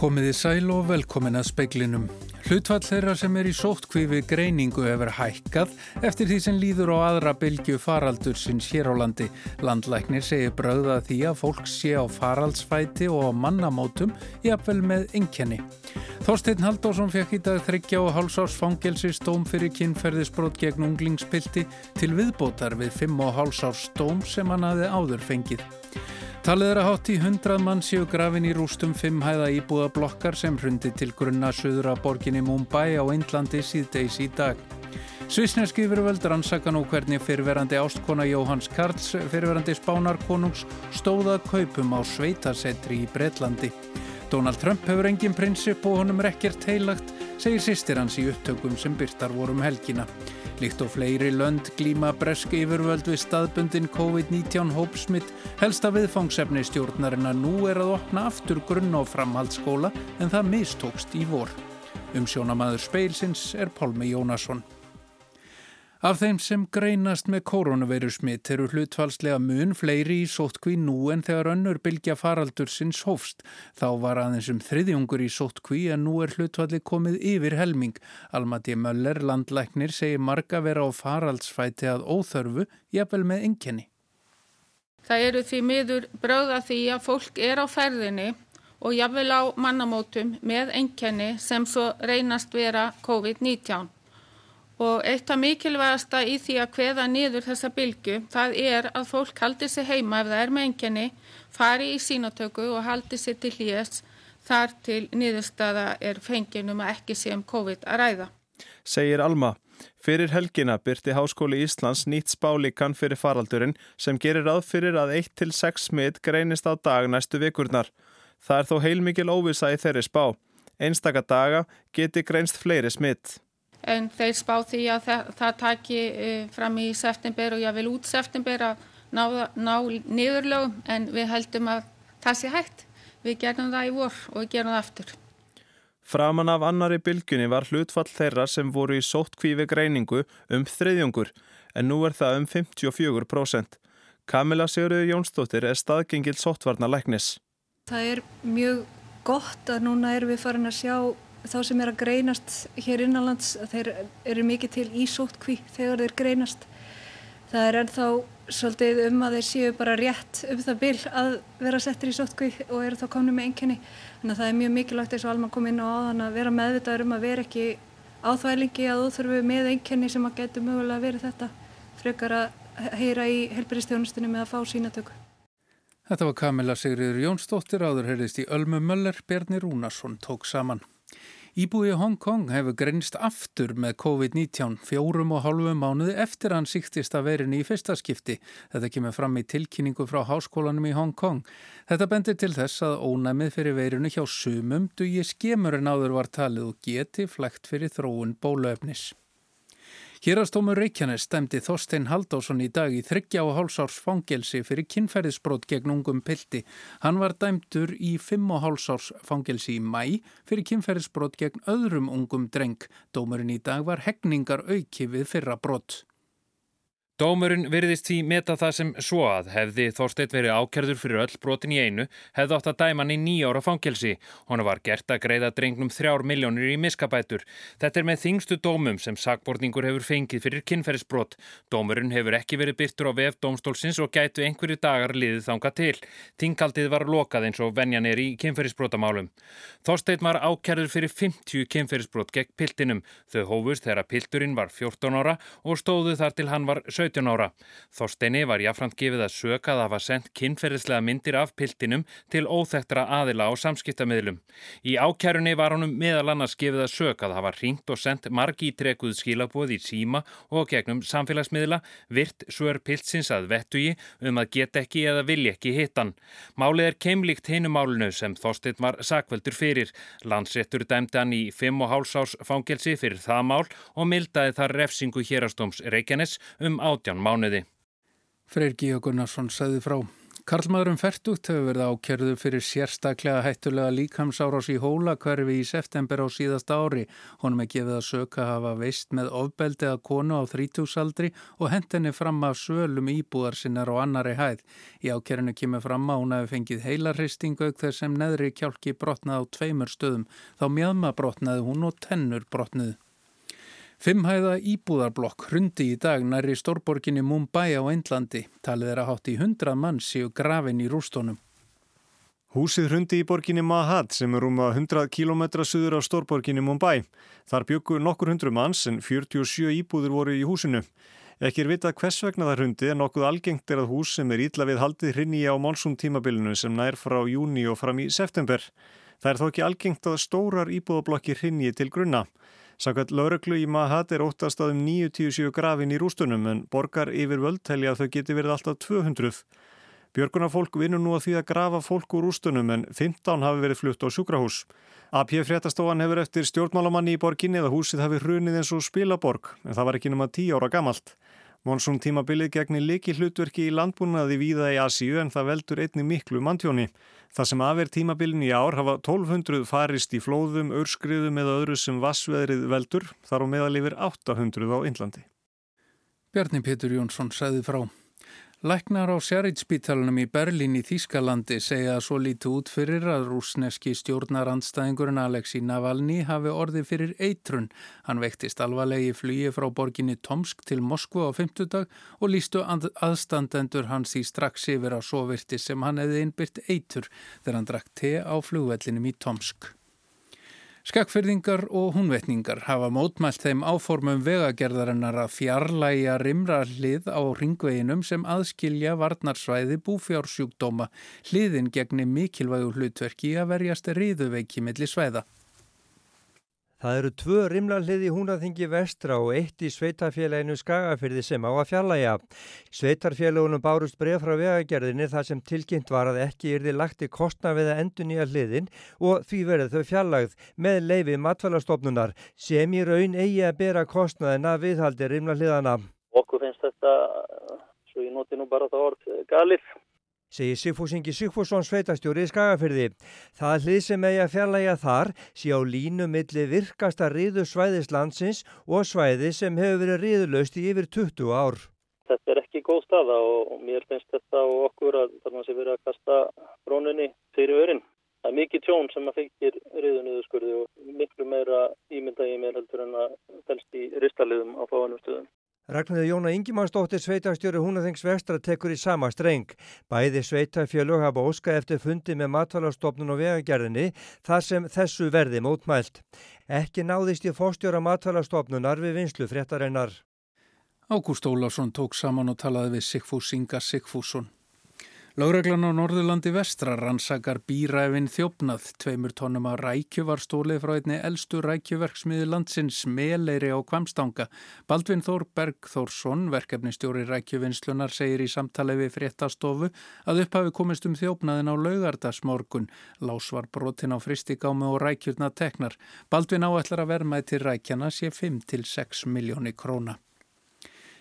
Komiði sæl og velkomin að speiklinum. Hlutfall þeirra sem er í sóttkvífi greiningu hefur hækkað eftir því sem líður á aðra bylgu faraldur sinns hér á landi. Landlæknir segir bröða því að fólk sé á faraldsfæti og á mannamótum jafnvel með enkenni. Þorstein Haldásson fekk í dag þryggja og hálsás fangelsi stóm fyrir kynferðisbrot gegn unglingspilti til viðbótar við fimm og hálsás stóm sem hann hafi áður fengið. Talið er að hátt í hundrað mann séu grafin í rústum fimm hæða íbúða blokkar sem hrundi til grunna söður að borginni Mumbai á Indlandi síðdeis í dag. Svisneski yfirvöld rannsaka nú hvernig fyrirverandi ástkona Jóhanns Karls, fyrirverandi spánarkonungs, stóða kaupum á sveitasetri í Breitlandi. Donald Trump hefur engin prinsip og honum er ekkert heilagt, segir sýstir hans í upptökum sem byrtar vorum helgina. Líkt og fleiri lönd glíma bresk yfirvöld við staðbundin COVID-19 hópsmitt helsta viðfangsefni stjórnarinn að nú er að opna aftur grunn á framhaldsskóla en það mistókst í vor. Um sjónamaður speilsins er Pálmi Jónasson. Af þeim sem greinast með koronavirusmitt eru hlutfalslega mun fleiri í sóttkví nú en þegar önnur bylgja faraldur sinns hófst. Þá var aðeins um þriðjungur í sóttkví en nú er hlutfalli komið yfir helming. Almati Möller, landlæknir, segir marga vera á faraldsfæti að óþörfu, jafnvel með enginni. Það eru því miður bröða því að fólk er á ferðinni og jafnvel á mannamótum með enginni sem svo reynast vera COVID-19. Og eitt af mikilvægasta í því að hveða niður þessa bylgu, það er að fólk haldi sig heima ef það er með enginni, fari í sínatöku og haldi sig til hlýjast þar til niðurstaða er fenginum að ekki sé um COVID að ræða. Segir Alma. Fyrir helgina byrti Háskóli Íslands nýtt spálíkan fyrir faraldurinn sem gerir að fyrir að 1-6 smitt greinist á dag næstu vikurnar. Það er þó heilmikil óvisa í þeirri spá. Einstaka daga geti greinst fleiri smitt en þeir spá því að það, það taki uh, fram í september og ég vil út september að ná, ná niðurlögum en við heldum að það sé hægt. Við gerum það í vor og við gerum það aftur. Framan af annari bylgunni var hlutfall þeirra sem voru í sóttkvífi greiningu um þriðjungur en nú er það um 54%. Kamila Sigurður Jónsdóttir er staðgengil sóttvarna læknis. Það er mjög gott að núna erum við farin að sjá þá sem er að greinast hér innanlands þeir eru mikið til ísóttkví þegar þeir greinast. Það er ennþá svolítið um að þeir séu bara rétt um það bil að vera settir í sóttkví og eru þá komni með enginni þannig að það er mjög mikilvægt eins og alman kom inn á aðan að vera meðvitaður um að vera ekki áþvælingi að óþörfu með enginni sem að getur mögulega verið þetta frekar að heyra í helbyristjónustinni með að fá sínatöku Þetta var Kamila Sigriður Jónsdóttir áður heyrðist í Ölmu Möller, Bjarni Rúnarsson tók saman. Íbúi Hong Kong hefur grenst aftur með COVID-19 fjórum og hálfu mánuði eftir hann síktist að verin í fyrsta skipti. Þetta kemur fram í tilkynningu frá háskólanum í Hong Kong. Þetta bendir til þess að ónæmið fyrir verinu hjá sumum dugi skemur en áður var talið og geti flægt fyrir þróun bólöfnis. Hérastómur Reykjanes stemdi Þorstein Haldásson í dag í þryggja og hálsárs fangelsi fyrir kynferðisbrót gegn ungum pilti. Hann var dæmtur í fimm og hálsárs fangelsi í mæ fyrir kynferðisbrót gegn öðrum ungum dreng. Dómurinn í dag var hegningar auki við fyrra brott. Dómurinn virðist því meta það sem svo að hefði Þorsteit verið ákjörður fyrir öll brotin í einu, hefði átt að dæma hann í nýjára fangelsi. Hona var gert að greiða drengnum þrjár miljónir í miskabætur. Þetta er með þingstu dómum sem sakbortningur hefur fengið fyrir kynferðisbrot. Dómurinn hefur ekki verið byrtur á vef dómstólsins og gætu einhverju dagar liðið þanga til. Tingaldið var lokað eins og venjan er í kynferðisbrotamálum. Þorsteit var ákjörður fyrir 50 kynferðisbrot gegn piltinum. Þau hófust þegar pilturinn var 14 ára og stóðu þar til hann var 17 17 ára. Þorsteini var jáfnframt gefið að söka að hafa sendt kynferðislega myndir af piltinum til óþektra aðila á samskiptamiðlum. Í ákjærunni var honum meðal annars gefið að söka að hafa ringt og sendt margi trekuð skilabóð í síma og gegnum samfélagsmiðla virt svör piltsins að vettugi um að geta ekki eða vilja ekki hittan. Málið er keimlíkt hinu málinu sem Þorstein var sakveldur fyrir. Landsréttur dæmdi hann í 5,5 árs fangelsi fyrir það mál og mildaði þar refsingu hérastóms Reykjanes um át 18 mánuði. Freyr Gíja Gunnarsson sagði frá. Karlmaðurum Fertugt hefur verið ákerðu fyrir sérstaklega hættulega líkamsárás í hólakverfi í september á síðasta ári. Honum er gefið að söka hafa veist með ofbeldi að konu á þrítúsaldri og hendenni fram af svölum íbúðar sinnar og annari hæð. Í ákerinu kemur fram að hún hefur fengið heilarhristingu auk þess sem neðri kjálki brotnað á tveimur stöðum. Þá mjöðma brotnaði hún og tennur brotnuð. Fimmhæða íbúðarblokk hrundi í dag næri stórborginni Mumbai á Eindlandi. Talið er að hátt í hundrað mann séu grafin í rústónum. Húsið hrundi í borginni Mahat sem er um að 100 km suður á stórborginni Mumbai. Þar byggur nokkur hundru manns en 47 íbúður voru í húsinu. Ekki er vitað hvers vegna það hrundi en nokkuð algengt er að hús sem er ítla við haldið hrinni á málsum tímabilinu sem nær frá júni og fram í september. Það er þó ekki algengt að stórar íbúðablokki hrinni til grunna. Sakvært lauruglu í Mahat er óttast að um 97 grafin í rústunum en borgar yfir völd telja að þau geti verið alltaf 200. Björgunarfólk vinnur nú að því að grafa fólk úr rústunum en 15 hafi verið flutt á sjúkrahús. AP fréttastofan hefur eftir stjórnmálamanni í borginni eða húsið hafi hrunið eins og spilaborg en það var ekki náma 10 ára gamalt. Monsum tímabilið gegnir liki hlutverki í landbúnaði víða í Asíu en það veldur einni miklu mantjóni. Það sem aðver tímabilin í ár hafa 1200 farist í flóðum, örskriðum eða öðru sem vassveðrið veldur, þar á meðal yfir 800 á Índlandi. Bjarni Pétur Jónsson sæði frá. Læknar á Sjarritspítalunum í Berlín í Þýskalandi segja að svo líti út fyrir að rúsneski stjórnarandstæðingurinn Alexi Navalny hafi orði fyrir eitrun. Hann veiktist alvarlegi flugi frá borginni Tomsk til Moskvu á 50 dag og lístu aðstandendur hans í strax yfir á svo virti sem hann hefði innbyrt eitur þegar hann drakk te á flugvellinum í Tomsk. Skakfyrðingar og húnvetningar hafa mótmælt þeim áformum vegagerðarinnar að fjarlæga rimrarlið á ringveginum sem aðskilja varnarsvæði búfjársjúkdóma. Hliðin gegni mikilvægu hlutverki að verjast riðuveiki millir svæða. Það eru tvö rimlarlið í húnaþingi vestra og eitt í sveitafélaginu Skagafyrði sem á að fjallæga. Sveitarfélagunum bárust bref frá vegagerðinni þar sem tilkynnt var að ekki yrði lagt í kostna við að endur nýja hliðin og því verið þau fjallagð með leifi matfælastofnunar sem í raun eigi að bera kostnaðina viðhaldi rimlarliðana. Okkur finnst þetta, svo ég noti nú bara það orð, galið segir Sigfús Ingi Sigfússon sveitastjóri í Skagafyrði. Það hlið sem eigi að fjarlæga þar sé á línu milli virkasta riðu svæðislandsins og svæði sem hefur verið riðulaust í yfir 20 ár. Þetta er ekki góð staða og mér finnst þetta og okkur að það sé verið að kasta brónunni fyrir örin. Það er mikið tjón sem að fengir riðunuðurskurði og miklu meira ímynda í mér heldur en að felst í ristaliðum á fáanum stöðum. Ragnarður Jóna Ingimannsdóttir sveitastjóri Húnaþings vestra tekur í sama streng. Bæði sveitafjölug hafa óska eftir fundi með matvælarstofnun og vegagerðinni þar sem þessu verði mótmælt. Ekki náðist í fóstjóra matvælarstofnunar við vinslu fréttareinar. Ágúst Ólásson tók saman og talaði við Sigfús Inga Sigfússon. Láreglan á Norðurlandi vestra rannsakar bíræfin þjófnað. Tveimur tónum að rækju var stólið frá einni eldstu rækjuverksmiði landsins meðleiri á Kvamstanga. Baldvin Þór Bergþórsson, verkefnistjóri rækjuvinnslunar, segir í samtali við fréttastofu að upphafi komist um þjófnaðin á laugardagsmorgun. Lás var brotin á fristigámi og rækjurna teknar. Baldvin áætlar að vermaði til rækjana sé 5-6 miljóni króna.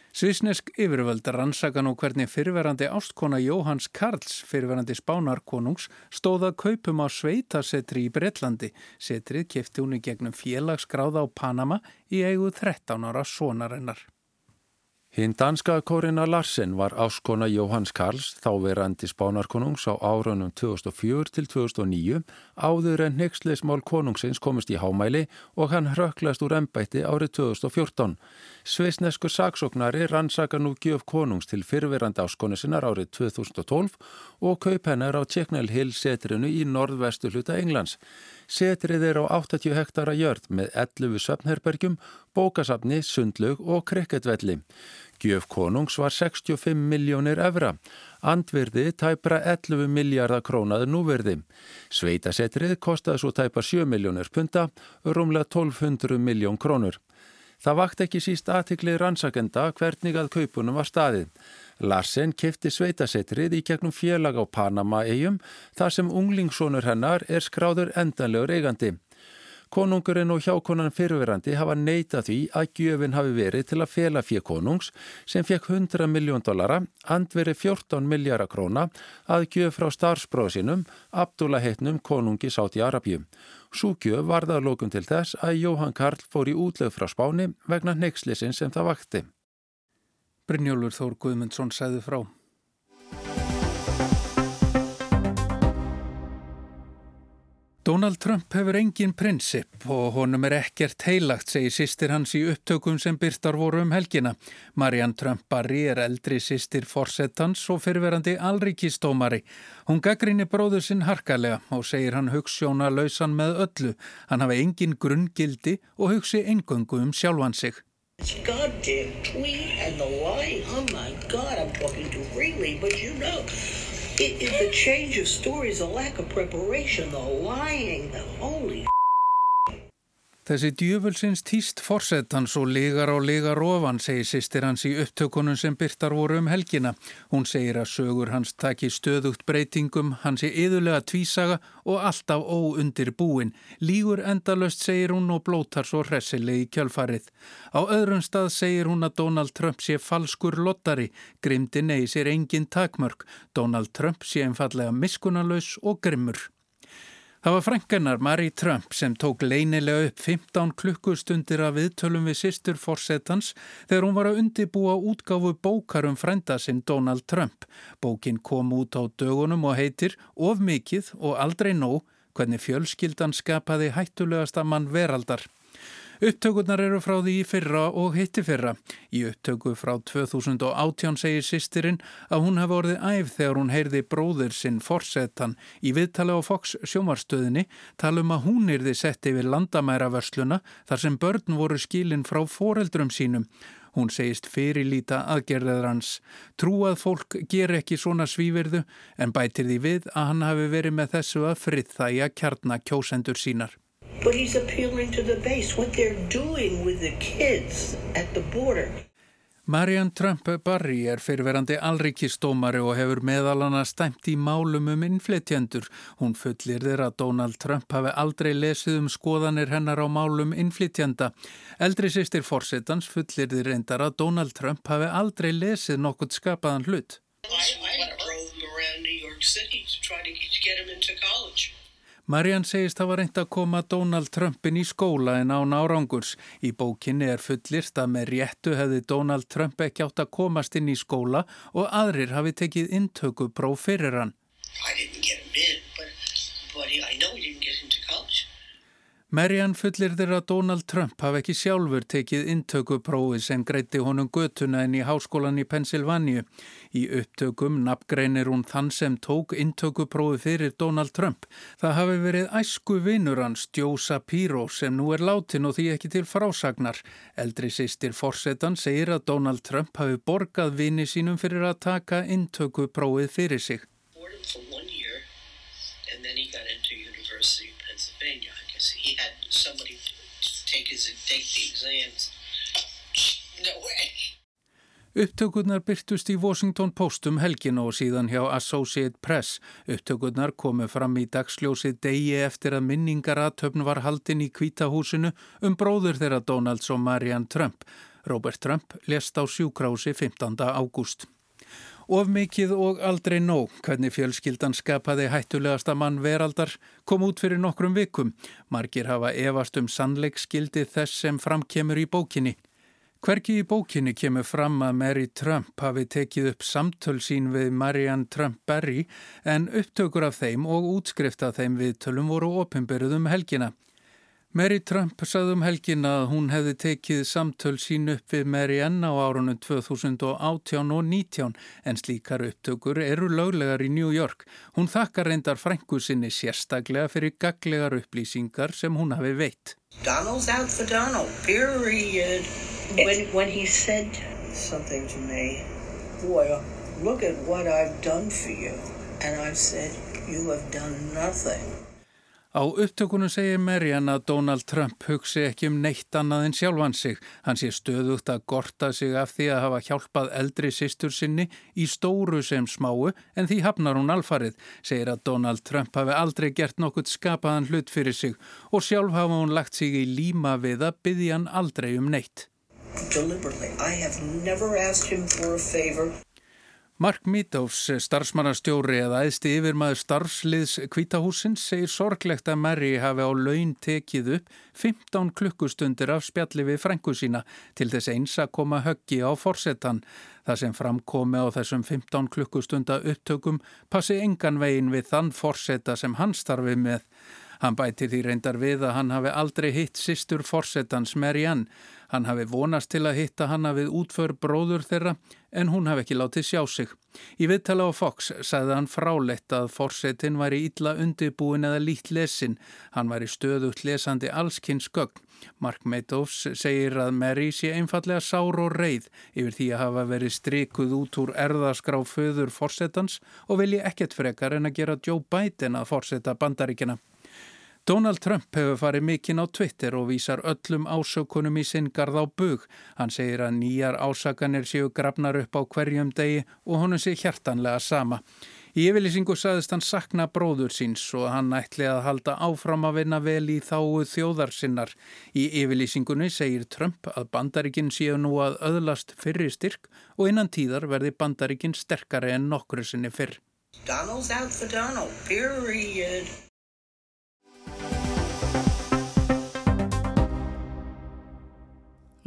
Svisnesk yfirvöld rannsaka nú hvernig fyrverandi ástkona Jóhanns Karls, fyrverandi spánarkonungs, stóða kaupum á sveitasetri í Breitlandi. Setrið kefti hún í gegnum félagsgráða á Panama í eigu 13 ára sonarinnar. Hinn danska Korina Larsen var áskona Jóhanns Karls þáverandi spánarkonungs á árunum 2004 til 2009 áður en nexleismál konungsins komist í hámæli og hann hröklast úr ennbætti árið 2014. Sveisneskur saksóknari rannsaka nú gjöf konungs til fyrverandi áskonu sinnar árið 2012 og kaup hennar á Tjeknel Hill setrinu í norðvestu hluta Englands. Setrið er á 80 hektara jörð með 11 söpnherbergjum, bókasafni, sundlug og krekketvelli. Gjöf konungs var 65 miljónir evra. Andvirði tæpra 11 miljardar krónaður núverði. Sveitasetrið kostaði svo tæpa 7 miljónir punta, rúmlega 1200 miljón krónur. Það vakt ekki síst aðtikli rannsakenda hvernig að kaupunum var staðið. Larsen kefti sveitasetrið í gegnum félag á Panama-eigum þar sem unglingsónur hennar er skráður endanlegur eigandi. Konungurinn og hjákonan fyrirverandi hafa neita því að gjöfin hafi verið til að fela fyrir konungs sem fekk 100 miljón dollara, andveri 14 miljara króna að gjöf frá starfsbróðu sinum, Abdullah heitnum konungi sátt í Arabjum. Súgjöf varða lókun til þess að Jóhann Karl fór í útlegð frá spáni vegna neykslisin sem það vakti. Brynjólfur Þór Guðmundsson sæði frá. Donald Trump hefur engin prinsip og honum er ekkert heilagt, segir sýstir hans í upptökum sem byrtar voru um helgina. Marianne Trump Barry er eldri sýstir forsettans og fyrirverandi alríkistómari. Hún gaggrinni bróður sinn harkalega og segir hann hugssjóna lausan með öllu. Hann hafa engin grunngildi og hugsi engöngu um sjálfan sig. It's goddamn tweet and the lie. Oh my God, I'm talking too freely, but you know. It, it, the change of stories, the lack of preparation, the lying, the holy Þessi djöfulsins týst forsetans og ligar á ligar ofan, segir sýstir hans í upptökunum sem byrtar voru um helgina. Hún segir að sögur hans taki stöðugt breytingum, hans er yðurlega tvísaga og alltaf óundir búin. Lígur endalöst segir hún og blótar svo hressilegi kjölfarið. Á öðrum stað segir hún að Donald Trump sé falskur lottari, grimdi nei sér engin takmörk. Donald Trump sé einfallega miskunalös og grimmur. Það var frænkennar Marie Trump sem tók leinilega upp 15 klukkustundir af viðtölum við sýstur Forsetans þegar hún var að undibúa útgáfu bókarum frænda sinn Donald Trump. Bókin kom út á dögunum og heitir Of mikið og aldrei nóg hvernig fjölskyldan skapaði hættulegasta mann veraldar. Upptökurnar eru frá því í fyrra og hitti fyrra. Í upptöku frá 2018 segir sýstirinn að hún hafi orðið æf þegar hún heyrði bróður sinn forsetan í viðtali á Fox sjómarstöðinni talum að hún yrði sett yfir landamæravörsluna þar sem börn voru skilin frá foreldrum sínum. Hún segist fyrirlíta aðgerðar hans. Trú að fólk ger ekki svona svíverðu en bætir því við að hann hafi verið með þessu að frið það í að kjarna kjósendur sínar. But he's appealing to the base, what they're doing with the kids at the border. Marianne Trump Barry er fyrirverandi alrikistómari og hefur meðalana stæmt í málum um innflytjendur. Hún fullir þeirra að Donald Trump hafi aldrei lesið um skoðanir hennar á málum innflytjenda. Eldri sýstir fórsetans fullir þeir reyndar að Donald Trump hafi aldrei lesið nokkurt skapaðan hlut. I, I drove him around New York City to try to get him into college. Marianne segist hafa reynd að koma Donald Trumpin í skóla en án árangurs. Í bókinni er fullist að með réttu hefði Donald Trump ekki átt að komast inn í skóla og aðrir hafi tekið intöku próf fyrir hann. Marianne fullir þeirra Donald Trump hafi ekki sjálfur tekið intökuprófið sem greiti honum götuna inn í háskólan í Pennsylvania. Í upptökum nafngreinir hún þann sem tók intökuprófið fyrir Donald Trump. Það hafi verið æsku vinnur hans Joe Sapiro sem nú er látin og því ekki til frásagnar. Eldri sýstir Forsetan segir að Donald Trump hafi borgað vini sínum fyrir að taka intökuprófið fyrir sig. He had somebody take his take the exams. No way. Upptökurnar byrtust í Washington Post um helgin og síðan hjá Associate Press. Upptökurnar komu fram í dagsljósi degi eftir að minningaratöfn var haldin í kvítahúsinu um bróður þeirra Donalds og Marianne Trump. Robert Trump lest á sjúkrási 15. ágúst. Of mikið og aldrei nóg, hvernig fjölskyldan skapaði hættulegasta mann veraldar, kom út fyrir nokkrum vikum. Margir hafa evast um sannleikskildi þess sem framkemur í bókinni. Hverki í bókinni kemur fram að Mary Trump hafi tekið upp samtöl sín við Marianne Trump Berry en upptökur af þeim og útskrift af þeim viðtölum voru ofinbyrjuð um helgina. Mary Trump sagði um helgin að hún hefði tekið samtöl sín upp við Mary Ann á árunum 2018 og 19 en slíkar upptökur eru löglegar í New York. Hún þakkar reyndar frængu sinni sérstaklega fyrir gaglegar upplýsingar sem hún hafi veitt. Donald's out for Donald, period. When, when he said something to me, boy, look at what I've done for you. And I said, you have done nothing. Á upptökunum segir Marian að Donald Trump hugsi ekki um neitt annað en sjálfan sig. Hann sé stöðugt að gorta sig af því að hafa hjálpað eldri sýstur sinni í stóru sem smáu en því hafnar hún alfarið. Segir að Donald Trump hafi aldrei gert nokkurt skapaðan hlut fyrir sig og sjálf hafa hún lagt sig í líma við að byggja hann aldrei um neitt. Deliberately. I have never asked him for a favor. Mark Meadows, starfsmannastjóri eða æðsti yfirmaður starfsliðs kvítahúsins, segir sorglegt að Mary hafi á laun tekið upp 15 klukkustundir af spjalli við frængu sína til þess eins að koma höggi á forsetan. Það sem framkomi á þessum 15 klukkustunda upptökum passi engan vegin við þann forseta sem hann starfi með. Hann bæti því reyndar við að hann hafi aldrei hitt sýstur forsetans Marianne. Hann hafi vonast til að hitta hanna við útför bróður þeirra en hún hafi ekki látið sjá sig. Í viðtala á Fox sagði hann frálegt að forsetin væri ítla undibúin eða lít lesin. Hann væri stöðugt lesandi allskynns gögn. Mark Meadows segir að Mary sé einfallega sár og reið yfir því að hafa verið strikuð út úr erðaskrá föður forsetans og vilji ekkert frekar en að gera Joe Biden að forseta bandaríkina. Donald Trump hefur farið mikinn á Twitter og vísar öllum ásökunum í sinn garð á bug. Hann segir að nýjar ásakanir séu grafnar upp á hverjum degi og honum sé hjartanlega sama. Í yfirlýsingu saðist hann sakna bróður síns og hann ætli að halda áfram að vinna vel í þáu þjóðarsinnar. Í yfirlýsingunni segir Trump að bandaríkinn séu nú að öðlast fyrri styrk og innan tíðar verði bandaríkinn sterkari en nokkru sinni fyrr. Donald's out for Donald, period.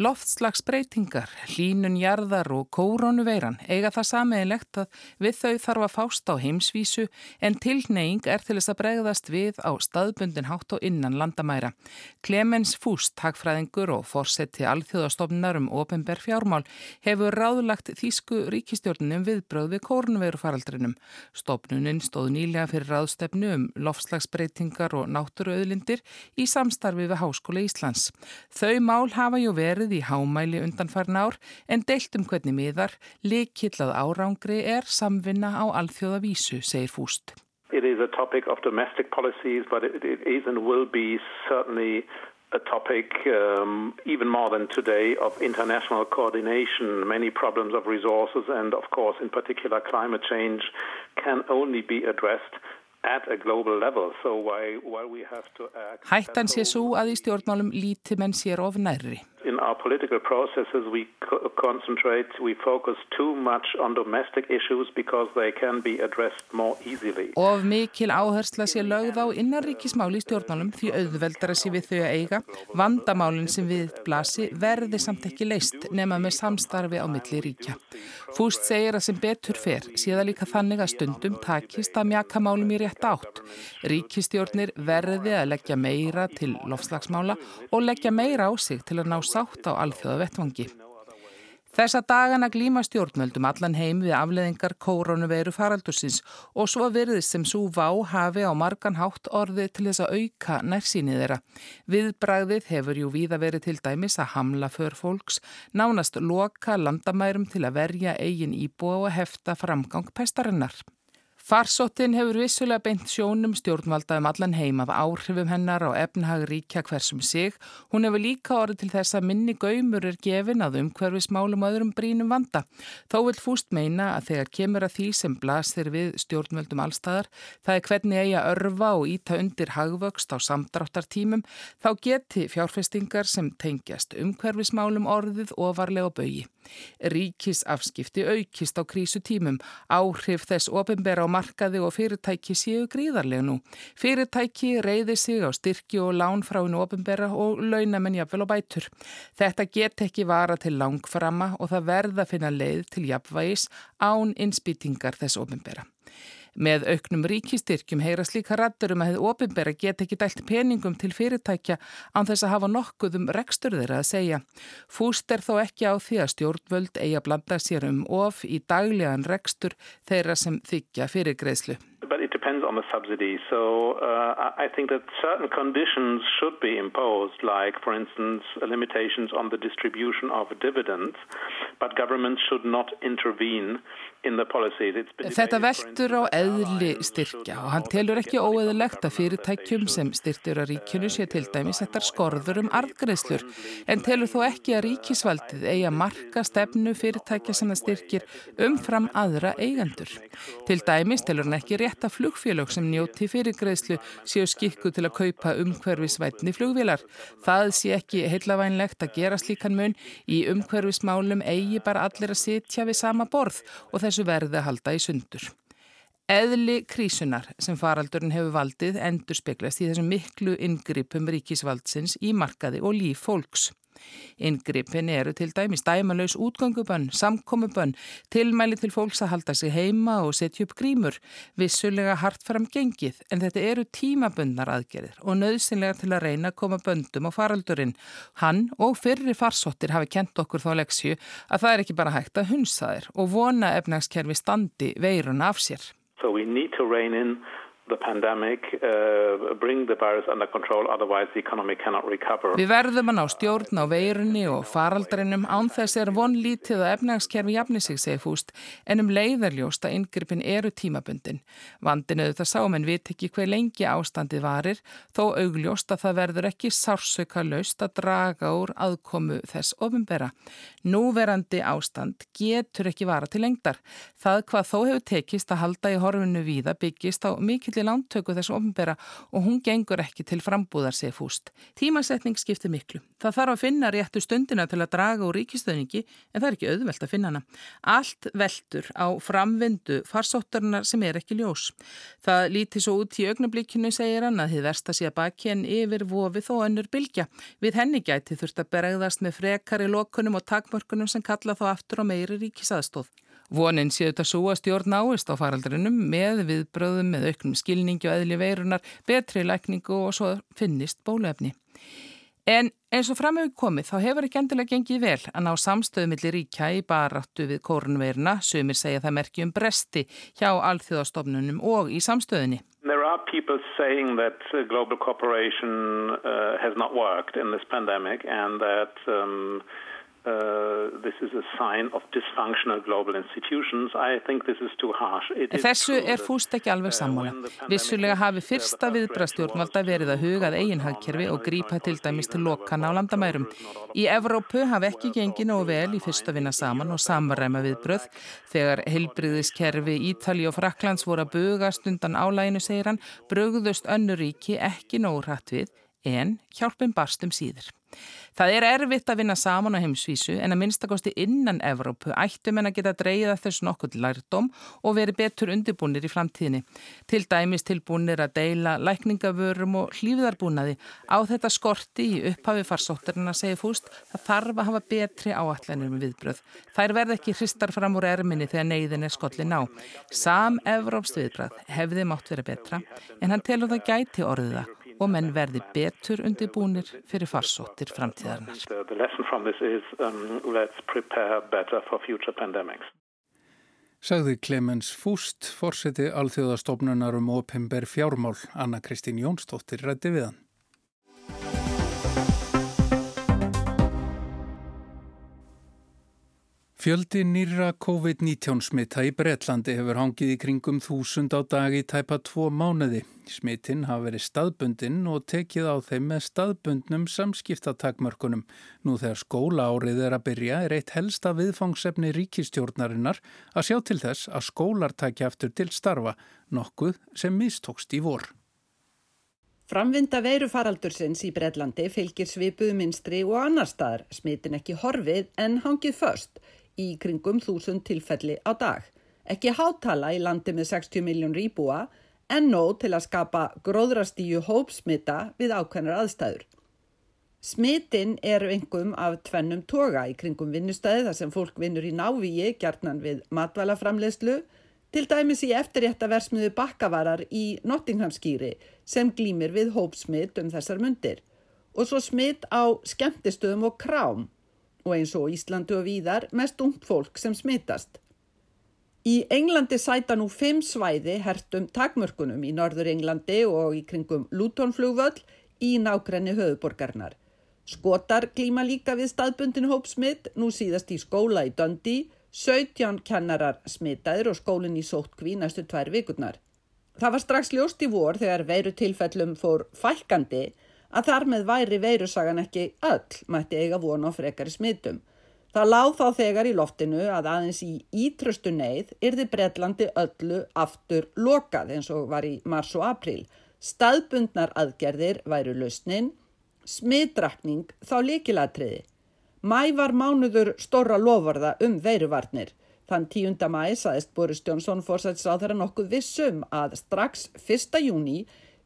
Loftslagsbreytingar, hlínun jarðar og kórónuveiran eiga það sameigilegt að við þau þarf að fást á heimsvísu en tilneying er til þess að bregðast við á staðbundin hátt og innan landamæra. Clemens Fúst, takfræðingur og fórseti alþjóðastofnar um ofinber fjármál hefur ráðlagt þýsku ríkistjórnum viðbröð við kórónuveirufaraldrinum. Stofnuninn stóð nýlega fyrir ráðstefnu um loftslagsbreytingar og náttúruauðlindir í samstarfi við Háskóla Íslands. Þau mál hafa ju verið verið í hámæli undanfarn ár en deilt um hvernig miðar likillað árangri er samvinna á alþjóða vísu, segir Fúst. It is a topic of domestic policies but it, it is and will be certainly a topic um, even more than today of international coordination. Many problems of resources and of course in particular climate change can only be addressed Hættan sé svo að í stjórnmálum líti menn sér of nærri. In our political processes we concentrate, we focus too much on domestic issues because they can be addressed more easily. Of mikil áhersla sé lögð á innanríkismáli í stjórnmálum því auðveldara sé við þau að eiga. Vandamálinn sem við blasi verði samt ekki leist nema með samstarfi á milli ríkja. Fúst segir að sem betur fer séða líka þannig að stundum takist að mjaka málum í rétt átt. Ríkistjórnir verði að leggja meira til lofslagsmála og leggja meira á sig til að ná sátt á alþjóða vettvangi. Þessa dagana glíma stjórnvöldum allan heim við afleðingar kórónuveiru faraldursins og svo virðist sem svo vá hafi á margan hátt orði til þess að auka nærsýnið þeirra. Viðbragðið hefur jú víða verið til dæmis að hamla för fólks, nánast loka landamærum til að verja eigin íbúa og hefta framgang pestarinnar. Farsóttin hefur vissulega beint sjónum stjórnvalda um allan heimað áhrifum hennar á efnhag ríkja hversum sig. Hún hefur líka orðið til þess að minni gaumur er gefin að umhverfismálum öðrum brínum vanda. Þó vil fúst meina að þegar kemur að því sem blasir við stjórnvaldum allstæðar, það er hvernig eigi að örfa og íta undir hagvöxt á samdráttartímum, þá geti fjárfestingar sem tengjast umhverfismálum orðið ofarlega bögi. Ríkisafskipti aukist á krísutímum, áhrif þess ofinbera á markaði og fyrirtæki séu gríðarlega nú. Fyrirtæki reyði sig á styrki og lán frá einu ofinbera og launamenn jafnvel á bætur. Þetta get ekki vara til langframa og það verða að finna leið til jafnvægis án innspýtingar þess ofinbera. Með auknum ríkistyrkjum heyra slíka rattur um að hefði ofinbera get ekki dælt peningum til fyrirtækja án þess að hafa nokkuð um rekstur þeirra að segja. Fúst er þó ekki á því að stjórnvöld eigi að blanda sér um of í daglegan rekstur þeirra sem þykja fyrir greiðslu. But it depends on the subsidy. So uh, I think that certain conditions should be imposed, like, for instance, limitations on the distribution of dividends, but governments should not intervene Þetta veldur á eðli styrkja og hann telur ekki óeðilegt að fyrirtækjum sem styrtir að ríkjunu sé til dæmis ettar skorður um arðgreðslur en telur þó ekki að ríkisvaldið eigi að marka stefnu fyrirtækja sem það styrkir umfram aðra eigendur. Til dæmis telur hann ekki rétt að flugfélög sem njóti fyrirgreðslu séu skikku til að kaupa umhverfisvætni flugvélar. Það sé ekki heilavænlegt að gera slíkan mun í umhverfismálum eigi bara allir að sitja við sama borð og þess þessu verði að halda í sundur. Eðli krísunar sem faraldurinn hefur valdið endur speklast í þessum miklu ingripum ríkisvaldsins í markaði og líf fólks. Ingripin eru til dæmis dæmalauðs útgangubönn, samkomubönn, tilmæli til fólks að halda sig heima og setja upp grímur, vissulega hart fram gengið en þetta eru tímabundnar aðgerðir og nöðsynlega til að reyna að koma böndum á faraldurinn. Hann og fyrri farsottir hafi kent okkur þá leksju að það er ekki bara hægt að hunsa þér og vona efnagskerfi standi veiruna af sér. So we need to rein in uh. Við verðum að ná stjórn á veirunni og faraldrinum án þess er vonlítið að efnagskerfi jafni sig, segi fúst, en um leiðarljósta yngrippin eru tímabundin. Vandin auðvitað sáum en vit ekki hver lengi ástandið varir, þó augljósta það verður ekki sársöka laust að draga úr aðkomu þess ofinbera. Núverandi ástand getur ekki vara til lengdar. Það hvað þó hefur tekist að halda í horfinu víða byggist á mikillir lántöku þess ofinbera og hún gengur ekki til frambúðar sig fúst. Tímasetning skiptir miklu. Það þarf að finna réttu stundina til að draga úr ríkistöðningi en það er ekki auðvelt að finna hana. Allt veldur á framvindu farsóttarnar sem er ekki ljós. Það líti svo út í augnablikkinu segir hann að þið versta sé að baki en yfir vofið þó önnur bylgja. Við henni gæti þurft að beregðast með frekari lokunum og takmörkunum sem kalla þá aftur á meiri ríkisaðstóð. Vonin séu þetta svo að stjórn áist á faraldrinum með viðbröðum, með auknum skilningi og eðli veirunar, betri lækningu og svo finnist bólefni. En eins og framöfu komið þá hefur ekki endilega gengið vel að ná samstöðumilli ríkja í baráttu við kórnveiruna, sumir segja það merkjum bresti hjá alþjóðastofnunum og í samstöðunni. There are people saying that global cooperation uh, has not worked in this pandemic and that um, Uh, Þessu er fúst ekki alveg uh, sammála. Vissulega hafi fyrsta viðbrastjórnvalda verið að hugað eiginhagkerfi og grípa til dæmis til lokana á landamærum. Í Evrópu hafi ekki gengið nógu vel í fyrsta vinna saman og samræma viðbröð. Þegar heilbriðiskerfi Ítali og Fraklands voru að bugast undan álæginu, segir hann, brugðust önnuríki ekki nógu hratt við en hjálpum barstum síður. Það er erfitt að vinna saman á heimsvísu en að minnstakosti innan Evrópu ættum en að geta dreyða þessu nokkuð lærdom og veri betur undirbúnir í framtíðinni. Til dæmis tilbúnir að deila lækningavörum og hlýfiðarbúnaði. Á þetta skorti í upphafi farsótturinn að segja fúst það þarf að hafa betri áallanir með viðbröð. Þær verð ekki hristar fram úr erminni þegar neyðin er skollin á. Sam Evrópst viðbröð hefði mátt vera betra en hann telur það gæti orðiða og menn verði betur undirbúnir fyrir farsóttir framtíðarnar. Um, Sagði Clemens Fúst, fórseti alþjóðastofnunar um Opimber fjármál, Anna Kristín Jónsdóttir rætti við hann. Fjöldi nýra COVID-19 smitta í Breitlandi hefur hangið í kringum þúsund á dag í tæpa tvo mánuði. Smittin hafa verið staðbundinn og tekið á þeim með staðbundnum samskiptatakmörkunum. Nú þegar skóla árið er að byrja er eitt helsta viðfangsefni ríkistjórnarinnar að sjá til þess að skólar takja eftir til starfa, nokkuð sem mistókst í vor. Framvinda veiru faraldursins í Breitlandi fylgir svipuð minstri og annar staðar, smittin ekki horfið en hangið först í kringum þúsund tilfelli á dag. Ekki hátala í landi með 60 miljón rýbúa en nóg til að skapa gróðrastíju hópsmita við ákveðnar aðstæður. Smitin eru engum af tvennum toga í kringum vinnustæði þar sem fólk vinnur í návíi gjarnan við matvælaframlegslu, til dæmis í eftirrétta versmiðu bakkavarar í Nottinghamskýri sem glýmir við hópsmit um þessar mundir og svo smit á skemmtistöðum og krám og eins og Íslandu og víðar mest ungt fólk sem smitast. Í Englandi sæta nú fimm svæði hertum takmörkunum í norður Englandi og í kringum Lutonflugvöll í nákrenni höfuborgarnar. Skotar glíma líka við staðbundin hópsmitt, nú síðast í skóla í Dundee, 17 kennarar smittaðir og skólinn í sótkví næstu tvær vikurnar. Það var strax ljóst í vor þegar veiru tilfellum fór fælkandi að þar með væri veirusagan ekki öll mætti eiga vona á frekari smittum. Það láð þá þegar í loftinu að aðeins í ítröstu neyð yrði Breitlandi öllu aftur lokað eins og var í mars og april. Staðbundnar aðgerðir væru lausnin, smittrakning þá líkilatriði. Mæ var mánuður stóra lofarða um veiruvarnir. Þann 10. mæ saðist Boris Jónsson fórsætsáð þeirra nokkuð vissum að strax 1. júni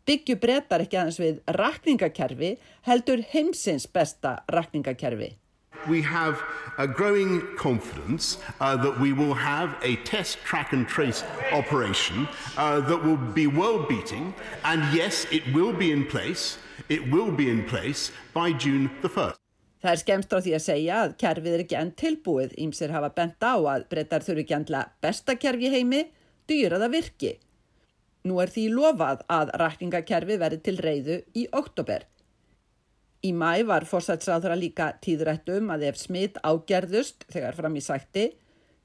byggju breytar ekki aðeins við rakningakerfi heldur heimsins besta rakningakerfi. we have a growing confidence uh, that we will have a test, track, and trace operation uh, that will be world beating. And yes, it will be in place. It will be in place by June the 1st. Það er skemst á því að segja að kerfið er ekki enn tilbúið. Ímsir hafa bent á að breytar þurfi ekki endla besta kerfi heimi, dýra það virki. Nú er því lofað að rækningakerfi verði til reyðu í oktober. Í mæ var fórsætsráðra líka tíðrættum að ef smitt ágerðust þegar fram í sætti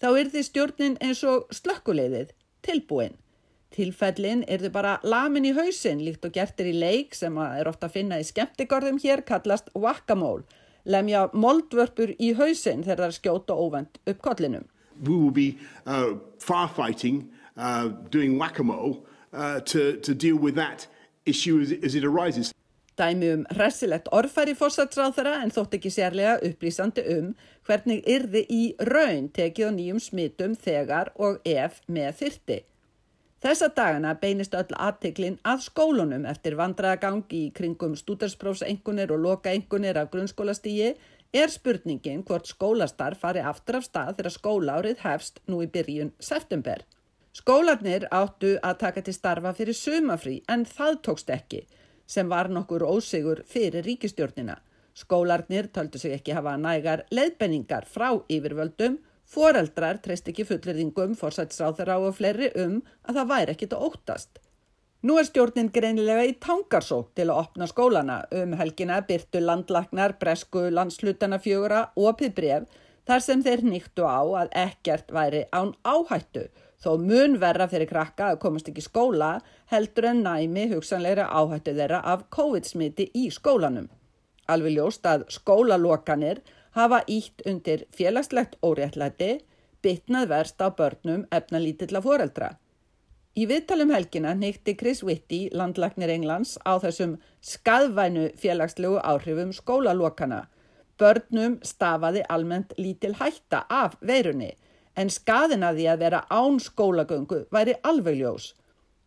þá yrði stjórnin eins og slökkuleiðið tilbúin. Tilfellin yrði bara lamin í hausin líkt og gertir í leik sem er ofta að finna í skemmtigorðum hér kallast whack-a-mole, lemja moldvörpur í hausin þegar það er skjóta óvend upp kollinum. We will be uh, firefighting, uh, doing whack-a-mole to, to deal with that issue as, as it arises. Dæmi um hressilegt orðfæri fórsatsráð þeirra en þótt ekki sérlega upplýsandi um hvernig yrði í raun tekið á nýjum smitum þegar og ef með þyrti. Þessa dagana beinist öll aðteklin að skólunum eftir vandraðagang í kringum stúdarsprófsengunir og lokaengunir af grunnskólastígi er spurningin hvort skólastar fari aftur af stað þegar skólaárið hefst nú í byrjun september. Skólarnir áttu að taka til starfa fyrir sumafrí en það tókst ekki sem var nokkur ósigur fyrir ríkistjórnina. Skólarnir töldu sig ekki hafa nægar leðbenningar frá yfirvöldum, foreldrar treyst ekki fullirðingum, fórsætsráþara og fleiri um að það væri ekkit að óttast. Nú er stjórnin greinilega í tangarsók til að opna skólana um helgina byrtu landlagnar, bresku, landslutana fjögura og piðbref þar sem þeir nýttu á að ekkert væri án áhættu Þó mun verra fyrir krakka að komast ekki skóla heldur en næmi hugsanleira áhættu þeirra af COVID-smiti í skólanum. Alveg ljóst að skólalokanir hafa ítt undir félagslegt óréttlæti, bitnað verst á börnum efna lítilla foreldra. Í viðtalum helgina nýtti Chris Whitty, landlagnir Englands, á þessum skadvænu félagslegu áhrifum skólalokana. Börnum stafaði almennt lítil hætta af veirunni en skaðin að því að vera án skólagöngu væri alveg ljós.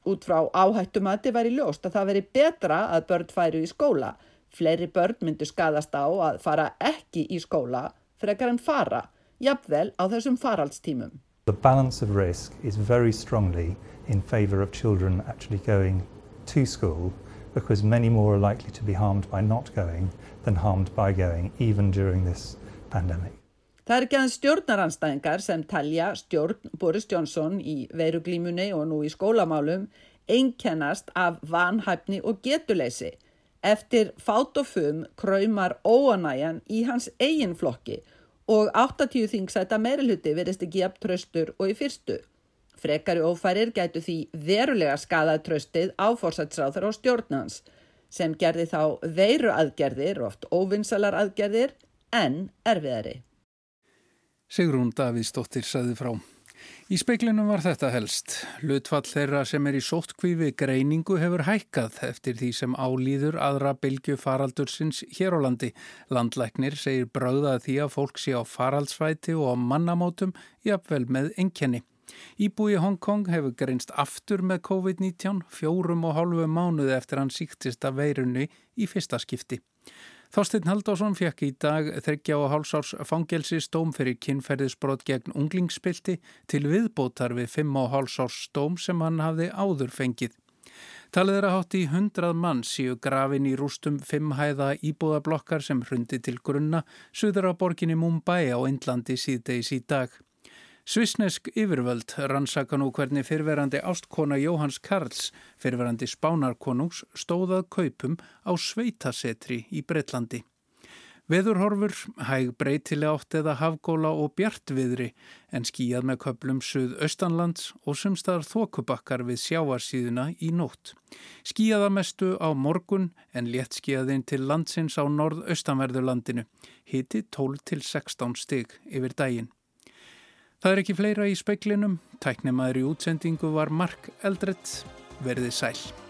Út frá áhættumati væri ljóst að það veri betra að börn færu í skóla. Fleiri börn myndu skadast á að fara ekki í skóla frekar en fara, jafnvel á þessum faraldstímum. The balance of risk is very strongly in favour of children actually going to school because many more are likely to be harmed by not going than harmed by going even during this pandemic. Það er ekki aðeins stjórnaranstæðingar sem talja stjórn Boris Johnson í veiruglímunni og nú í skólamálum einkennast af vanhæfni og getuleysi. Eftir fát og fum kræmar óanæjan í hans eigin flokki og 80 þingsæta meiriluti verist ekki jafn tröstur og í fyrstu. Frekari ófærir gætu því verulega skadað tröstið á fórsætsráður og stjórnans sem gerði þá veiru aðgerðir, oft óvinsalar aðgerðir, en erfiðari. Sigrún Davíðsdóttir saði frá. Í speiklinum var þetta helst. Lutfall þeirra sem er í sóttkvífi greiningu hefur hækkað eftir því sem álýður aðra bylgu faraldursins hér á landi. Landlæknir segir bröðað því að fólk sé á faraldsvæti og á mannamótum jafnvel með enkenni. Íbúi Hongkong hefur greinst aftur með COVID-19 fjórum og hálfu mánuði eftir hann síktist að veirunni í fyrsta skipti. Þorstein Haldásson fekk í dag þryggja og hálsárs fangelsi stóm fyrir kynferðisbrot gegn unglingspilti til viðbótar við fimm og hálsárs stóm sem hann hafði áður fengið. Talið er að hátt í hundrað mann síu grafin í rústum fimmhæða íbúðablokkar sem hrundi til grunna suður á borginni Mumbai á Indlandi síðdeis í dag. Svisnesk yfirvöld rannsaka nú hvernig fyrverandi ástkona Jóhanns Karls, fyrverandi spánarkonungs, stóðað kaupum á sveitasetri í Breitlandi. Veðurhorfur, hæg breytilega átt eða hafgóla og bjartviðri en skíjað með köplum suð-austanlands og sumstaðar þokubakkar við sjáarsíðuna í nótt. Skíjaða mestu á morgun en létt skíjaðinn til landsins á norð-austanverðurlandinu. Hiti 12 til 16 stig yfir daginn. Það er ekki fleira í speiklinum. Tæknemaður í útsendingu var Mark Eldrett. Verðið sæl.